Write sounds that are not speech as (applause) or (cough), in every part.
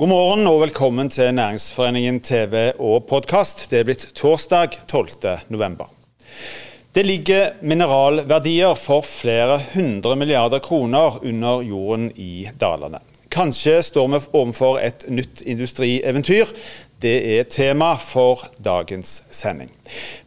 God morgen og velkommen til Næringsforeningen TV og podkast. Det er blitt torsdag 12. november. Det ligger mineralverdier for flere hundre milliarder kroner under jorden i dalene. Kanskje står vi overfor et nytt industrieventyr. Det er tema for dagens sending.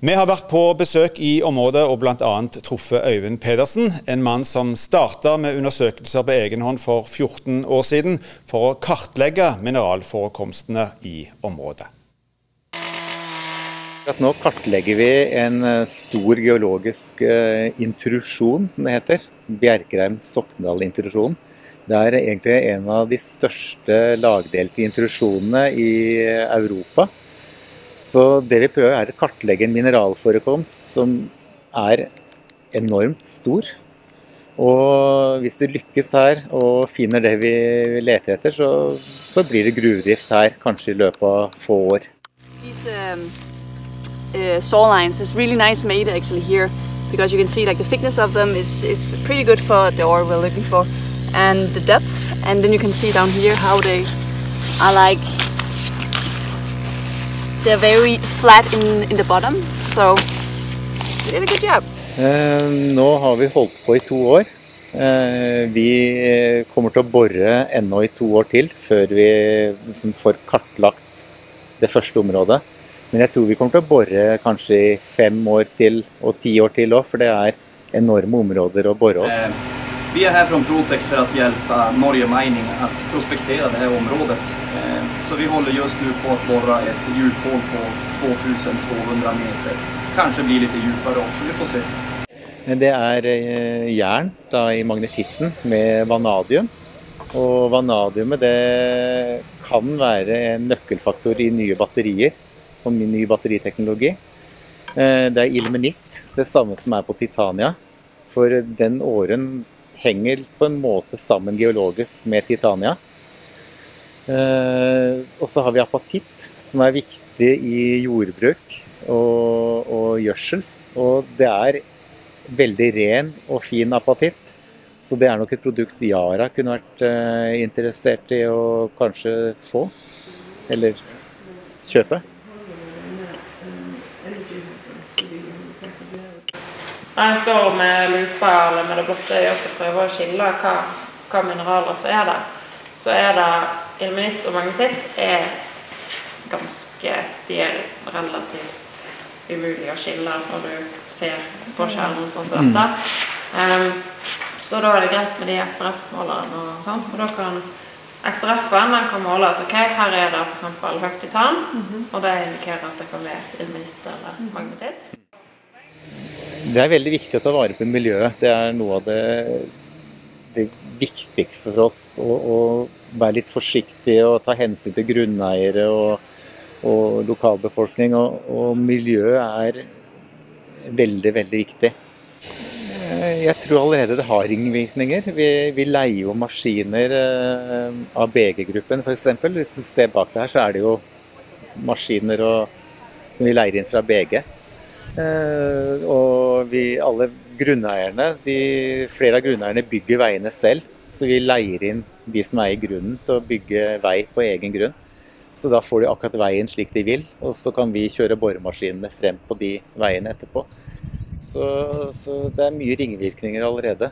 Vi har vært på besøk i området og bl.a. truffet Øyvind Pedersen, en mann som starta med undersøkelser på egen hånd for 14 år siden for å kartlegge mineralforekomstene i området. Nå kartlegger vi en eh, stor geologisk eh, intrusjon, som det heter. Bjerkreim-Sokndal-intrusjonen. Det er egentlig en av de største lagdelte intrusjonene i Europa. Så det vi prøver er å kartlegge en mineralforekomst som er enormt stor. Og hvis vi lykkes her og finner det vi leter etter, så, så blir det gruvedrift her kanskje i løpet av få år. These um, uh, saw lines is really nice made actually here because you can see like the thickness of them is, is for the ore we're looking for. And the depth and then you can see down here how they are like they're very flat in, in the bottom so you did a good job. Uh, nå har vi holdt på i to år. Eh, vi kommer til å bore ennå i to år til før vi liksom, får kartlagt det første området. Men jeg tror vi kommer til å bore kanskje i fem år til og ti år til òg, for det er enorme områder å bore opp. Vi är här från Protec för att hjälpa Norge Mining att prospektera det här området. Eh, så vi håller just nu på att borra ett djuphål på 2200 meter. Kanskje blir litt djupare også, vi får se. Det er eh, jern da, i magnetitten med vanadium. Og vanadiumet det kan være en nøkkelfaktor i nye batterier og ny batteriteknologi. Eh, det er ilmenitt, det samme som er på Titania. For den åren henger på en måte sammen geologisk med Titania. Eh, og så har vi apatitt, som er viktig i jordbruk og, og gjødsel. Og det er veldig ren og fin apatitt. Så det er nok et produkt Yara kunne vært eh, interessert i å kanskje få. Eller kjøpe. Når jeg står med lupa eller med det blotte øyet og skal prøve å skille hva, hva mineraler som er der, så er det ilmenitt og magnetitt er ganske De er relativt umulig å skille når du ser på kjernen sånn som dette. Um, så da er det greit med de XRF-målerne og sånn. Og da kan XRF-en kan måle at ok, her er det f.eks. høyt titan, mm -hmm. og det indikerer at det kan være ilmenitt eller magnetitt. Det er veldig viktig å ta vare på miljøet. Det er noe av det, det viktigste for oss. Å, å, være litt forsiktig og ta hensyn til grunneiere og, og lokalbefolkning. Og, og miljøet er veldig, veldig viktig. Jeg tror allerede det har ringvirkninger. Vi, vi leier jo maskiner eh, av BG-gruppen f.eks. Hvis du ser bak deg her, så er det jo maskiner og, som vi leier inn fra BG. Eh, og vi, alle grunneierne, de, flere av grunneierne bygger veiene selv. Så vi leier inn de som eier grunnen til å bygge vei på egen grunn. Så da får de akkurat veien slik de vil, og så kan vi kjøre boremaskinene frem på de veiene etterpå. Så, så det er mye ringvirkninger allerede.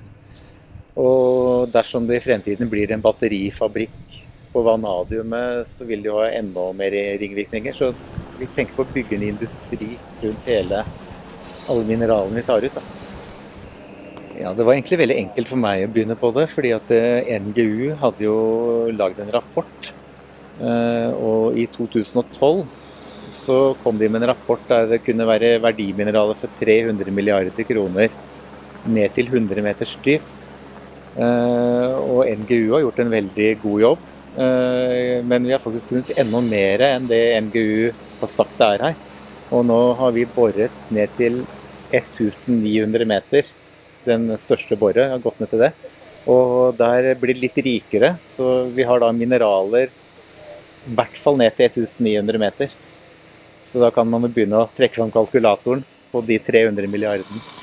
Og dersom det i fremtiden blir en batterifabrikk på vanadiumet, så vil det jo ha enda mer ringvirkninger. Så vi tenker på å bygge en industri rundt hele alle mineralene vi tar ut. Da. Ja, Det var egentlig veldig enkelt for meg å begynne på det, fordi at eh, NGU hadde jo lagd en rapport. Eh, og i 2012 så kom de med en rapport der det kunne være verdimineraler for 300 milliarder kroner ned til 100 meters dyp. Eh, og NGU har gjort en veldig god jobb. Men vi har faktisk funnet enda mer enn det NGU har sagt det er her. Og nå har vi boret ned til 1900 meter. Den største boret har gått ned til det. Og der blir det litt rikere, så vi har da mineraler i hvert fall ned til 1900 meter. Så da kan man begynne å trekke fram kalkulatoren på de 300 milliardene.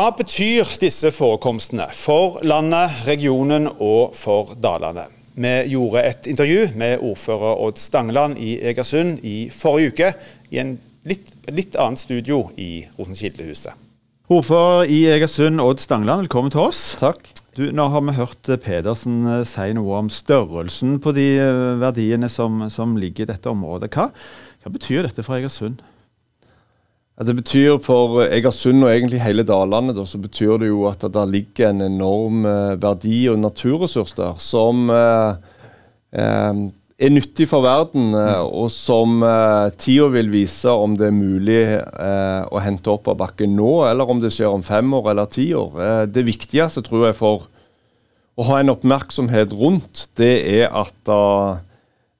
Hva betyr disse forekomstene for landet, regionen og for dalene? Vi gjorde et intervju med ordfører Odd Stangeland i Egersund i forrige uke, i en litt, litt annet studio i Rosenkildehuset. Ordfører i Egersund, Odd Stangeland, velkommen til oss. Takk. Du, nå har vi hørt Pedersen eh, si noe om størrelsen på de eh, verdiene som, som ligger i dette området. Hva, hva betyr dette for Egersund? Det betyr For Egersund og egentlig hele Dalane da, så betyr det jo at det ligger en enorm eh, verdi og naturressurs der som eh, eh, er nyttig for verden, eh, og som eh, tida vil vise om det er mulig eh, å hente opp av bakken nå, eller om det skjer om fem år eller ti år. Eh, det viktigste tror jeg for å ha en oppmerksomhet rundt, det er at Eh,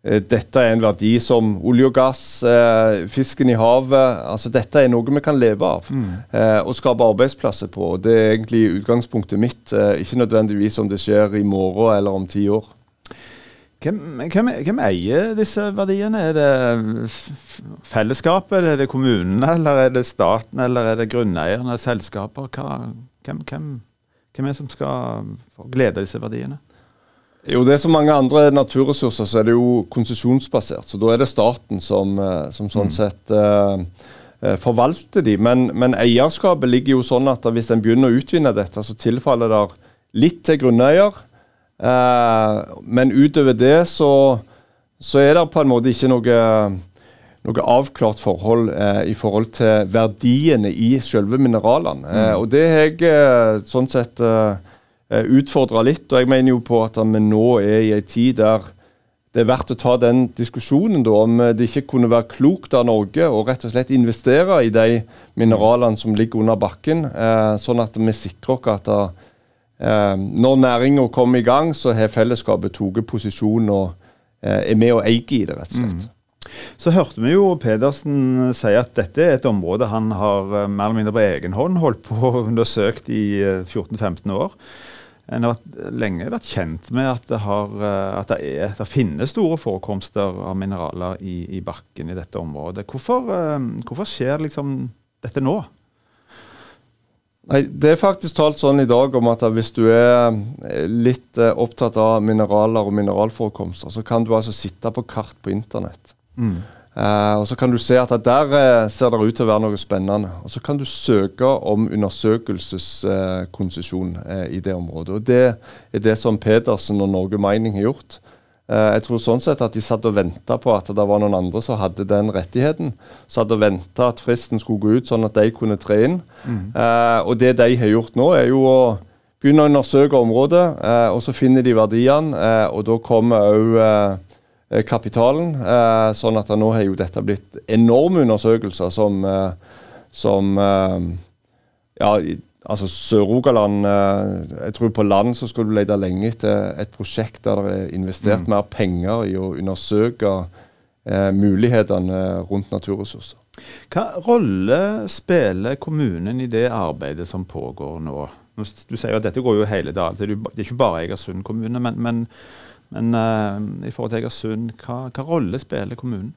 dette er en verdi som olje og gass, eh, fisken i havet altså Dette er noe vi kan leve av mm. eh, og skape arbeidsplasser på. Det er egentlig utgangspunktet mitt. Eh, ikke nødvendigvis om det skjer i morgen eller om ti år. Hvem, hvem, hvem, eier disse verdiene? Er det fellesskapet, er det kommunene, eller er det staten, eller er det grunneierne, selskaper? Hva, hvem, hvem, er det som skal få glede av disse verdiene? Jo, det er som mange andre naturressurser, så er det jo konsesjonsbasert. Så da er det staten som, eh, som sånn mm. sett uh, forvalter de. Men, men, eierskapet ligger jo sånn at hvis en begynner å utvinne dette, så tilfaller det litt til grunneier. Uh, men utover det så, så, er det på en måte ikke noe, noe avklart forhold eh, i forhold til verdiene i selve mineralene. Mm. og det har jeg sånn sett Eh, utfordra litt. Og jeg mener jo på at vi nå er i en tid der det er verdt å ta den diskusjonen da, om det ikke kunne være klokt av Norge å rett og slett investere i de mineralene som ligger under bakken, eh, sånn at vi sikrer oss at eh, når næringa kommer i gang, så har fellesskapet tatt posisjon og eh, er med og eier i det, rett og slett. Mm. Så hørte vi jo Pedersen si at dette er et område han har eh, mer eller mindre på egen hånd holdt på undersøkt i 14-15 eh, år. En har lenge vært kjent med at det, har, eh, at det, er, det finnes store forekomster av mineraler i, i, bakken i dette området. Hvorfor, eh, hvorfor skjer liksom dette nå? Nei, Det er faktisk talt sånn i dag om at hvis du er eh, litt opptatt av mineraler og mineralforekomster, så kan du altså sitte på kart på internett. Mm. Uh, og Så kan du se at der uh, ser det ut til å være noe spennende. Og Så kan du søke om undersøkelseskonsesjon uh, i det området. Og Det er det som Pedersen og Norge Mining har gjort. jeg tror sånn sett at de satt og venta på at det var noen andre som hadde den rettigheten. Satt og venta at fristen skulle gå ut, sånn at de kunne tre inn. Mm. og det de har gjort nå, er jo å begynne å undersøke området, og så finner de verdiene. og da kommer òg kapitalen. Eh, sånn at nå har jo dette blitt enorme undersøkelser som, eh, som ja, altså Sør-Rogaland Jeg tror på land så skal du lete lenge etter et prosjekt der det er investert mm. mer penger i å undersøke eh, mulighetene rundt naturressurser. Hva rolle spiller kommunen i det arbeidet som pågår nå? Du sier at dette går jo hele dagen. Det er ikke bare Egersund kommune. men, men men uh, i forhold til Egersund, hva, hva rolle spiller kommunen?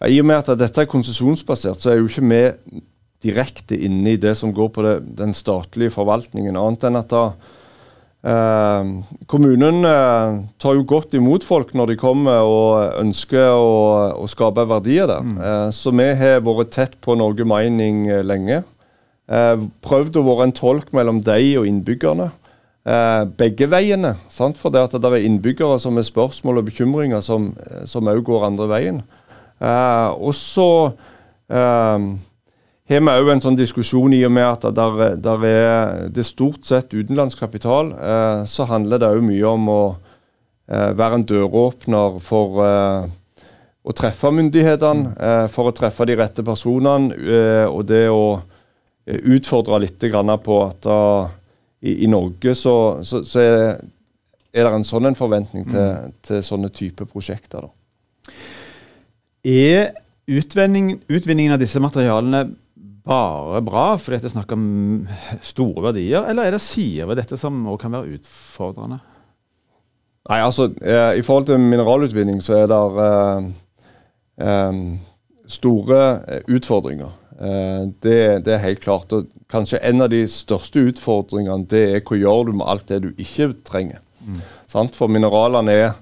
Ja, I og med at dette er konsesjonsbasert, så er jo ikke vi direkte inne i det som går på det, den statlige forvaltningen. Annet enn at da, eh, kommunen eh, tar jo godt imot folk når de kommer og ønsker å, å skape verdier der. Mm. så vi har vært tett på Norge Mining lenge. prøvd å være en tolk mellom deg og innbyggerne eh, begge veiene. Sant? For det, at det er innbyggere som har spørsmål og bekymringer som òg går andre veien. Eh, og så eh, har vi òg en sånn diskusjon i og med at der, der er det stort sett utenlandsk kapital. Eh, så handler det òg mye om å eh, være en døråpner for eh, å treffe myndighetene, for å treffe de rette personene. og det å utfordre litt på at i, i Norge så, så, så er, er, det en sånn en forventning til, mm. til sånne type prosjekter. Da. Er utvinningen av disse materialene bare bra fordi det er snakk om store verdier, eller er det sider ved dette som også kan være utfordrende? Nei, altså, eh, I forhold til mineralutvinning så er det eh, eh, store utfordringer. Eh, det, det, er helt klart. Og kanskje en av de største utfordringene det er hva gjør du med alt det du ikke trenger. Mm. For mineralene er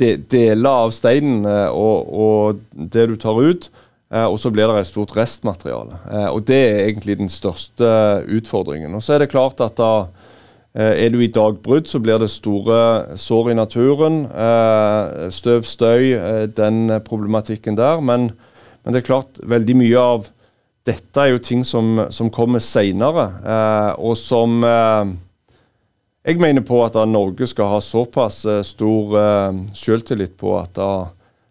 de, deler av steinen og, og, det du tar ut. og så blir det et stort restmateriale. og Det er egentlig den største utfordringen. Og så er det klart at da, Eh, er du i dagbrudd, så blir det store sår i naturen. Eh, støv, støy, eh, den problematikken der. Men, men, det er klart, veldig mye av dette er jo ting som, som kommer seinere, og som jeg mener på at Norge skal ha såpass stor selvtillit på at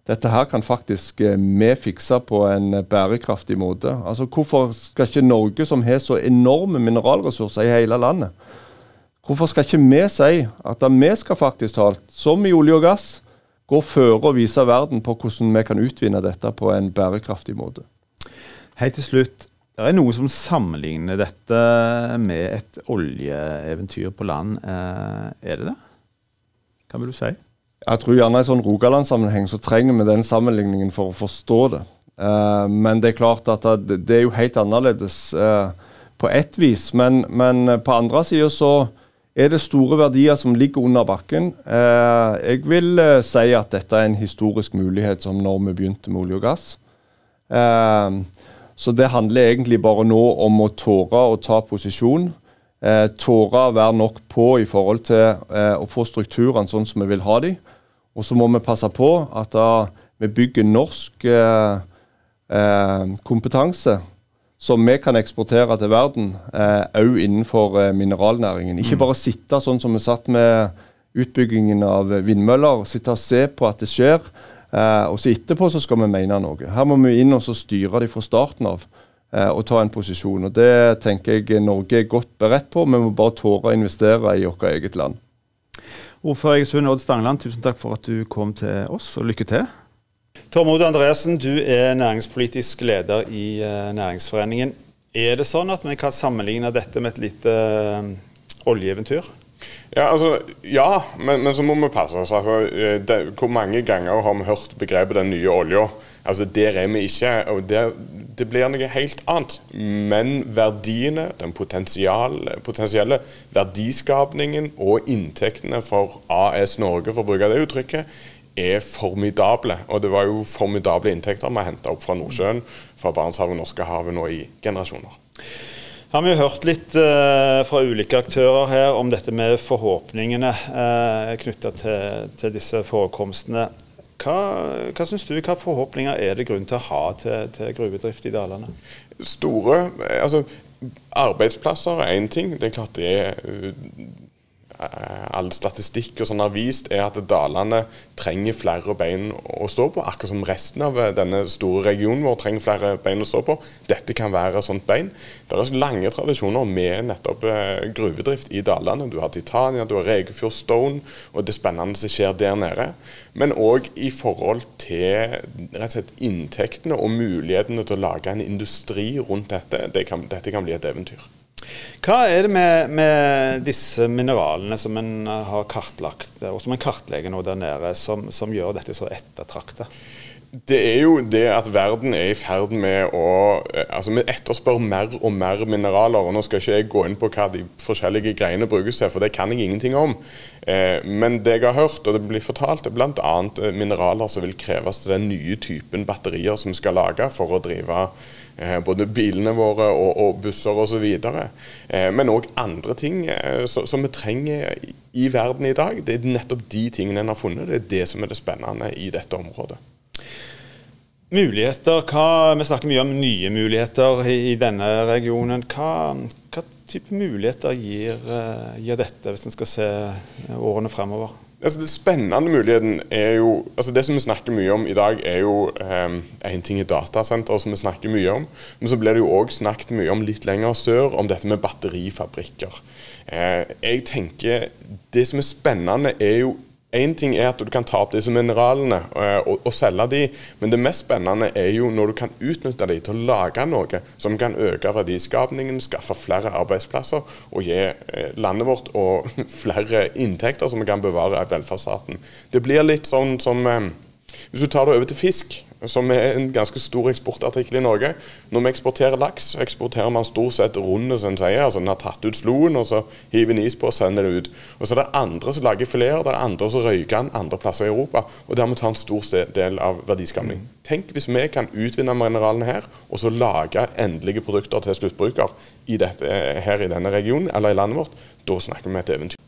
dette her kan faktisk vi fikse på en bærekraftig måte. Altså Hvorfor skal ikke Norge, som har så enorme mineralressurser i hele landet, Hvorfor skal ikke vi si at da vi skal faktisk talt, som i olje og gass, gå føre og vise verden på hvordan vi kan utvinne dette på en bærekraftig måte? Helt til slutt, det er noe som sammenligner dette med et oljeeventyr på land. Eh, er det det? Hva vil du si? Jeg tror gjerne i sånn Rogaland-sammenheng så trenger vi den sammenligningen for å forstå det. Uh, men det er klart at det, er jo helt annerledes uh, på ett vis. Men, men på andre sida så er det store verdier som ligger under bakken. Eh, jeg vil eh, si at dette er en historisk mulighet som når vi begynte med olje og gass. Eh, så det handler egentlig bare nå om å tåre å ta posisjon. Eh, tåre å være nok på i forhold til eh, å få strukturene sånn som vi vil ha dem. Og så må vi passe på at da vi bygger norsk eh, kompetanse som vi kan eksportere til verden, òg eh, innenfor eh, mineralnæringen. Ikke mm. bare sitte sånn som vi satt med utbyggingen av vindmøller, sitte og se på at det skjer. Eh, og så etterpå så skal vi mene noe. Her må vi inn og så styre de fra starten av eh, og ta en posisjon. og Det tenker jeg Norge er godt beredt på. Vi må bare tåre å investere i vårt eget land. Ordfører Egersund Odd Stangeland, tusen takk for at du kom til oss, og lykke til. Tormod Andresen, du er næringspolitisk leder i uh, Næringsforeningen. Er det sånn at vi kan sammenligne dette med et lite oljeeventyr? Ja, altså, ja men, men, så må vi passe oss. Altså, eh, det, hvor mange ganger har vi hørt begrepet 'den nye olja'? Altså, Der er vi ikke. og der, Det blir noe helt annet. Men verdiene, den potensielle verdiskapningen og inntektene for AS Norge, for å bruke det uttrykket, er formidable. Og det var jo formidable inntekter vi henta opp fra Nordsjøen, fra Barentshavet og Norskehavet nå i generasjoner. Har vi hørt litt eh, fra ulike aktører her om dette med forhåpningene eh, knytta til, til, disse forekomstene. Hva, hva synes du, hva forhåpninger er det grunn til å ha til, til gruvedrift i dalene? Store, altså Arbeidsplasser er én ting. Det er klart det er all statistikk og sånn har vist, er at dalene trenger flere bein å stå på. Akkurat som resten av eh, denne store regionen vår trenger flere bein å stå på. Dette kan være sånt bein. Det er lange tradisjoner med nettopp eh, gruvedrift i dalene. Du har Titania, du har Regefjord Stone, og det spennende som skjer der nede. Men òg i forhold til rett og slett inntektene og mulighetene til å lage en industri rundt dette. Det kan, dette kan bli et eventyr. Hva er det med, med disse mineralene som en har kartlagt, og som en kartlegger nå der nede, som, som gjør dette så ettertrakta? Det er jo det at verden er i ferd med å eh, Altså, vi etterspør mer og mer mineraler. og Nå skal ikke jeg gå inn på hva de forskjellige greiene brukes til, for det kan jeg ingenting om. Eh, men det jeg har hørt, og det blir fortalt, er bl.a. Eh, mineraler som vil kreves til den nye typen batterier som skal lage for å drive Eh, både bilene våre og, og busser osv. Eh, men òg andre ting eh, som vi trenger i verden i dag. Det er nettopp de tingene en har funnet. Det er det som er det spennende i dette området. Muligheter, hva, Vi snakker mye om nye muligheter i, i denne regionen. Hva, hva, type muligheter gir, gir dette, hvis en skal se årene fremover? Altså, det spennende muligheten er jo altså Det som vi snakker mye om i dag, er jo én um, ting i datasenter, som vi snakker mye om. Men så blir det jo òg snakket mye om litt lenger sør, om dette med batterifabrikker. Uh, jeg tenker Det som er spennende, er jo Én ting er at du kan ta opp disse mineralene og, og, og, selge de, men det mest spennende er jo når du kan utnytte de til å lage noe som kan øke verdiskapningen, skaffe flere arbeidsplasser og gi eh, landet vårt og (laughs) flere inntekter som vi kan bevare velferdsstaten. Det blir litt sånn som eh, Hvis du tar det over til fisk, som er en ganske stor eksportartikkel i Norge. Når vi eksporterer laks, eksporterer man stort sett runde, som en sier. Altså, en har tatt ut sloen, og så hiver en is på og sender det ut. Og så er det andre som lager fileter, det er andre som røyker den andre plasser i Europa. Og dermed tar en stor del av verdiskapning. Tenk hvis vi kan utvinne mineralene her, og så lage endelige produkter til sluttbruker i dette, her i denne regionen, eller i landet vårt. Da snakker vi om et eventyr.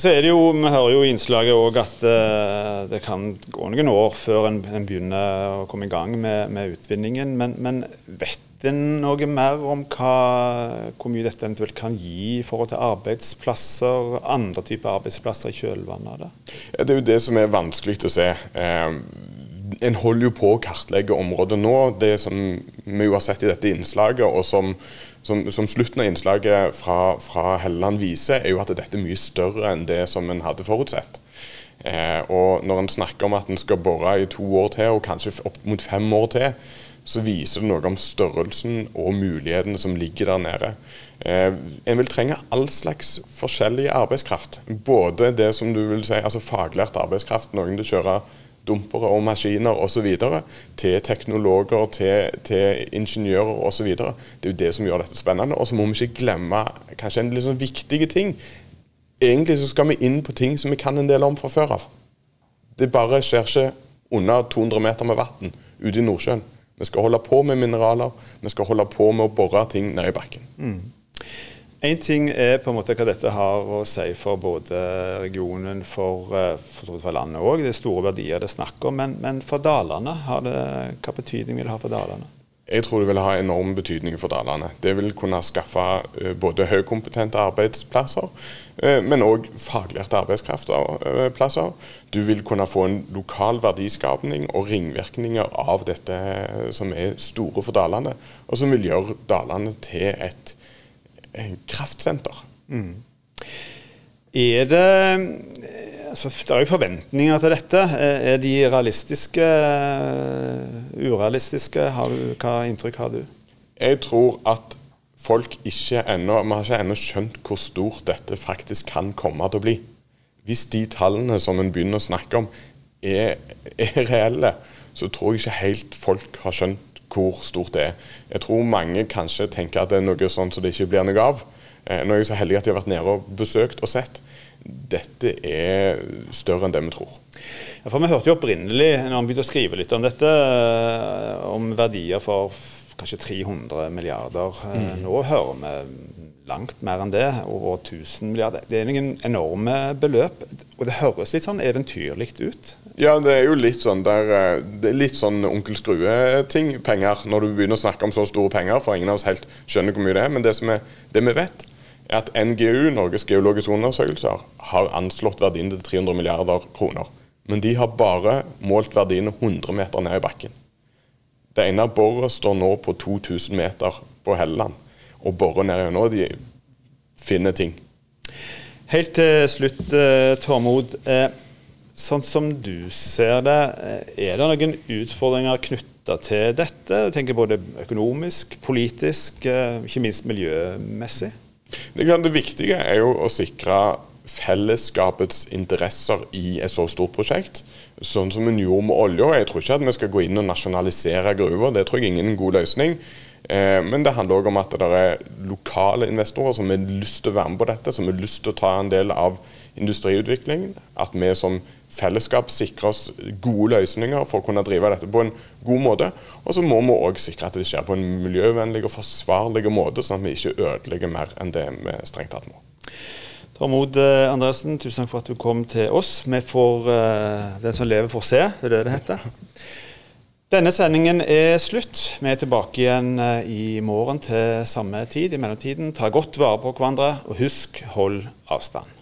Så er det jo, Vi hører jo i innslaget òg at uh, det kan gå noen år før en, en begynner å komme i gang med, med utvinningen. Men, men, vet en noe mer om hva, hvor mye dette eventuelt kan gi i forhold til arbeidsplasser, andre typer arbeidsplasser i kjølvannet av det? Ja, det er jo det som er vanskelig å se. Uh, en holder jo på å kartlegge området nå. Det som vi jo har sett i dette innslaget, og som som, som, slutten av innslaget fra, fra, Helleland viser, er jo at dette er mye større enn det som en hadde forutsett. Eh, og Når en snakker om at en skal bore i to år til, og kanskje opp mot fem år til, så viser det noe om størrelsen og mulighetene som ligger der nede. Eh, en vil trenge all slags forskjellig arbeidskraft. Både det som du vil si, altså faglært arbeidskraft, noen til å kjøre dumpere og maskiner osv. til teknologer, til, til ingeniører osv. Det er jo det som gjør dette spennende. Og så må vi ikke glemme kanskje en litt sånn viktig ting. Egentlig så skal vi inn på ting som vi kan en del om fra før av. Det bare skjer ikke under 200 meter med vann ute i Nordsjøen. Vi skal holde på med mineraler, vi skal holde på med å bore ting ned i bakken. Mm. Én ting er på en måte hva dette har å si for både regionen, for, eh, for, for landet òg. Det er store verdier det er snakk om. Men, men for Dalane, det, hva betydning vil det ha for Dalane? Jeg tror det vil ha enorm betydning for Dalane. Det vil kunne skaffe uh, både høykompetente arbeidsplasser, uh, men òg faglærte arbeidsplasser. Du vil kunne få en lokal verdiskapning og ringvirkninger av dette som er store for Dalane, og som vil gjøre Dalane til et kraftsenter. Mm. Er det altså, Det er jo forventninger til dette. Er de realistiske, urealistiske? Har du, hva inntrykk har du? Jeg tror at folk ikke ennå Vi har ikke ennå skjønt hvor stort dette faktisk kan komme til å bli. Hvis de tallene som en begynner å snakke om, er, er reelle, så tror jeg ikke helt folk har skjønt hvor stort det er. Jeg tror mange kanskje tenker at det er noe sånn som det ikke blir noe av. Eh, nå er jeg så heldig at de har vært nede og besøkt og sett. Dette er større enn det vi tror. Ja, for Vi hørte jo opprinnelig, når han begynte å skrive litt om dette, eh, om verdier for kanskje 300 milliarder. Eh, mm. Nå hører vi langt mer enn det, over 1000 milliarder. Det er noen enorme beløp. Og det høres litt sånn eventyrlig ut. Ja, det er jo litt sånn der, eh, litt sånn onkel Skrue-ting, penger, når du begynner å snakke om så store penger, for ingen av oss helt skjønner hvor mye det er. Men det, er, det vi vet, er at NGU, Norges geologiske undersøkelser, har anslått verdien til 300 milliarder kroner. Men de har bare målt verdiene 100 meter ned i bakken. Det ene boret står nå på 2000 meter på Helleland og borer ned gjennom. De finner ting. Helt til slutt, eh, Tormod. Eh, sånn som du ser det, eh, er det noen utfordringer knytta til dette? Jeg tenker både økonomisk, politisk, ikke minst miljømessig? Det, det viktige er jo å sikre fellesskapets interesser i et så stort prosjekt. Sånn som en gjorde med olja. Jeg tror ikke at vi skal gå inn og nasjonalisere gruver. Det tror jeg ingen er en god løsning. Eh, men det handler òg om at det er lokale investorer som har lyst til å være med på dette, som har lyst til å ta en del av industriutviklingen. At vi som fellesskap sikrer oss gode løsninger for å kunne drive dette på en god måte. Og så må vi òg sikre at det skjer på en miljøvennlig og forsvarlig måte, sånn at vi ikke ødelegger mer enn det vi strengt tatt må. Tormod eh, Andresen, tusen takk for at du kom til oss. Vi får uh, Den som lever, får se. Det er det det heter. Denne sendingen er slutt. Vi er tilbake igjen uh, i morgen til samme tid. I mellomtiden, ta godt vare på hverandre, og husk hold avstand.